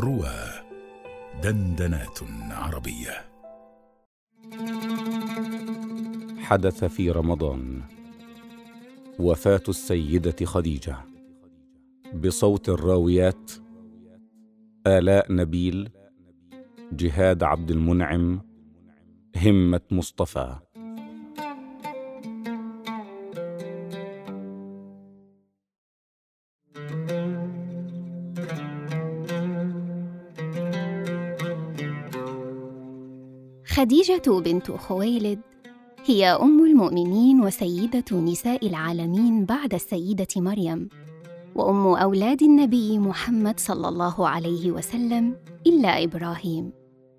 روى دندنات عربية. حدث في رمضان وفاة السيدة خديجة بصوت الراويات آلاء نبيل جهاد عبد المنعم همة مصطفى. خديجة بنت خويلد هي أم المؤمنين وسيدة نساء العالمين بعد السيدة مريم وأم أولاد النبي محمد صلى الله عليه وسلم إلا إبراهيم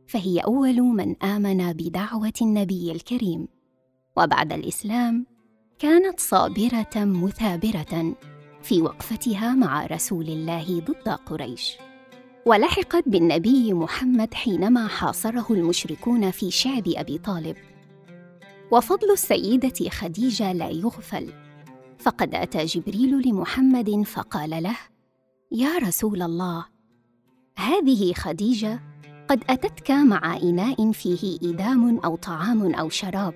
فهي أول من آمن بدعوة النبي الكريم. وبعد الإسلام كانت صابرة مثابرة في وقفتها مع رسول الله ضد قريش. ولحقت بالنبي محمد حينما حاصره المشركون في شعب أبي طالب. وفضل السيدة خديجة لا يغفل. فقد أتى جبريل لمحمد فقال له يا رسول الله هذه خديجة قد أتتك مع إناء فيه ايدام أو طعام أو شراب.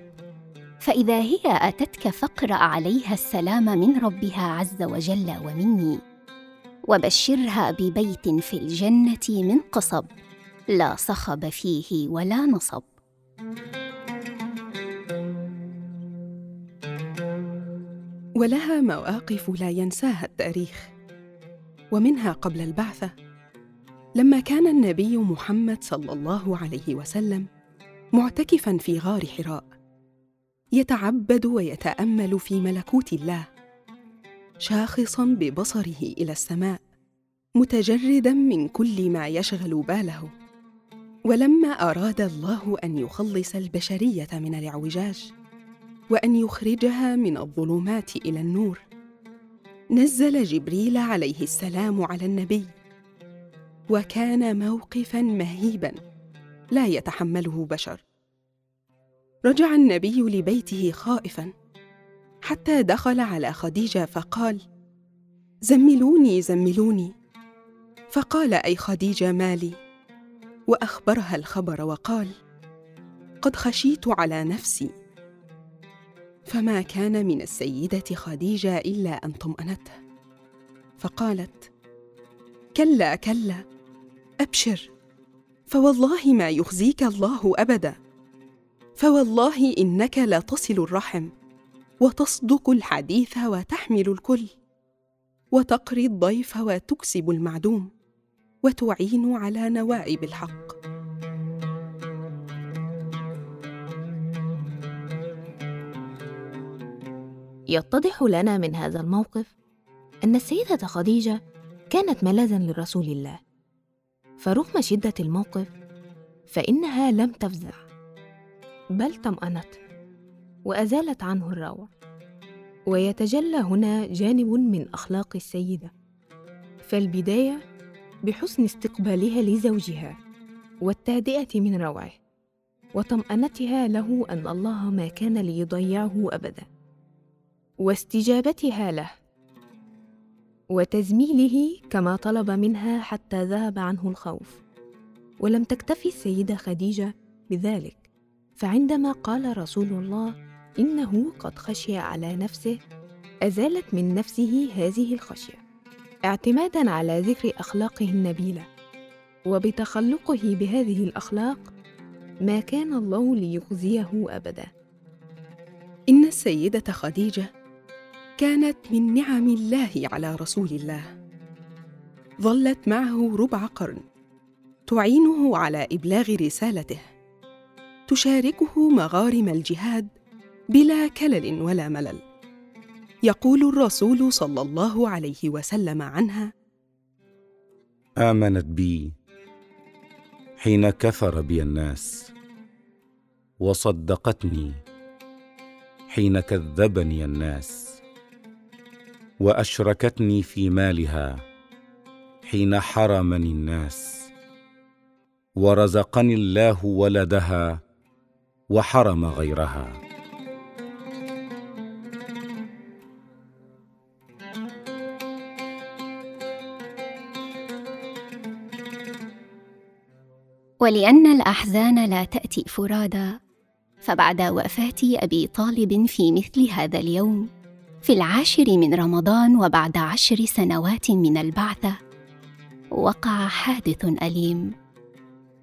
فإذا هي أتتك فاقرأ عليها السلام من ربها عز وجل ومني. وبشرها ببيت في الجنة من قصب لا صخب فيه ولا نصب. ولها مواقف لا ينساها التاريخ ومنها قبل البعثة لما كان النبي محمد صلى الله عليه وسلم معتكفا في غار حراء يتعبد ويتأمل في ملكوت الله. شاخصا ببصره إلى السماء متجردا من كل ما يشغل باله. ولما أراد الله أن يخلص البشرية من الاعوجاج وأن يخرجها من الظلمات إلى النور نزل جبريل عليه السلام على النبي. وكان موقفا مهيبا لا يتحمله بشر. رجع النبي لبيته خائفا. حتى دخل على خديجة فقال زملوني زملوني. فقال أي خديجة مالي وأخبرها الخبر وقال قد خشيت على نفسي. فما كان من السيدة خديجة إلا أن طمأنته. فقالت كلا كلا أبشر فوالله ما يخزيك الله أبدا فوالله إنك لتصل الرحم. وتصدق الحديث وتحمل الكل وتقري الضيف وتكسب المعدوم وتعين على نوائب الحق. يتضح لنا من هذا الموقف أن السيدة خديجة كانت ملاذا لرسول الله. فرغم شدة الموقف فإنها لم تفزع بل طمأنت. وأزالت عنه الروع ويتجلى هنا جانب من أخلاق السيدة. فالبداية بحسن استقبالها لزوجها والتهدئة من روعه وطمأنتها له أن الله ما كان ليضيعه أبدا. واستجابتها له وتزميله كما طلب منها حتى ذهب عنه الخوف. ولم تكتفي السيدة خديجة بذلك فعندما قال رسول الله إنه قد خشي على نفسه أزالت من نفسه هذه الخشية اعتمادا على ذكر أخلاقه النبيلة. وبتخلقه بهذه الأخلاق ما كان الله ليخزيه ابدا. إن السيدة خديجة كانت من نعم الله على رسول الله. ظلت معه ربع قرن تعينه على إبلاغ رسالته. تشاركه مغارم الجهاد بلا كلل ولا ملل. يقول الرسول صلى الله عليه وسلم عنها آمنت بي حين كثر بي الناس وصدقتني حين كذبني الناس وأشركتني في مالها حين حرمني الناس ورزقني الله ولدها وحرم غيرها. ولأن الأحزان لا تأتي فرادى فبعد وفاة أبي طالب في مثل هذا اليوم في العاشر من رمضان وبعد عشر سنوات من البعثة وقع حادث أليم.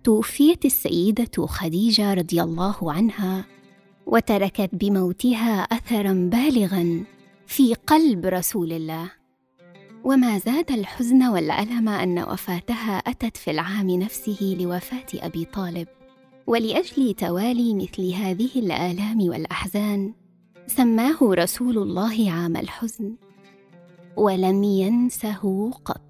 توفيت السيدة خديجة رضي الله عنها وتركت بموتها اثرا بالغا في قلب رسول الله. وما زاد الحزن والألم أن وفاتها أتت في العام نفسه لوفاة أبي طالب. ولأجل توالي مثل هذه الآلام والأحزان سماه رسول الله عام الحزن. ولم ينسه قط.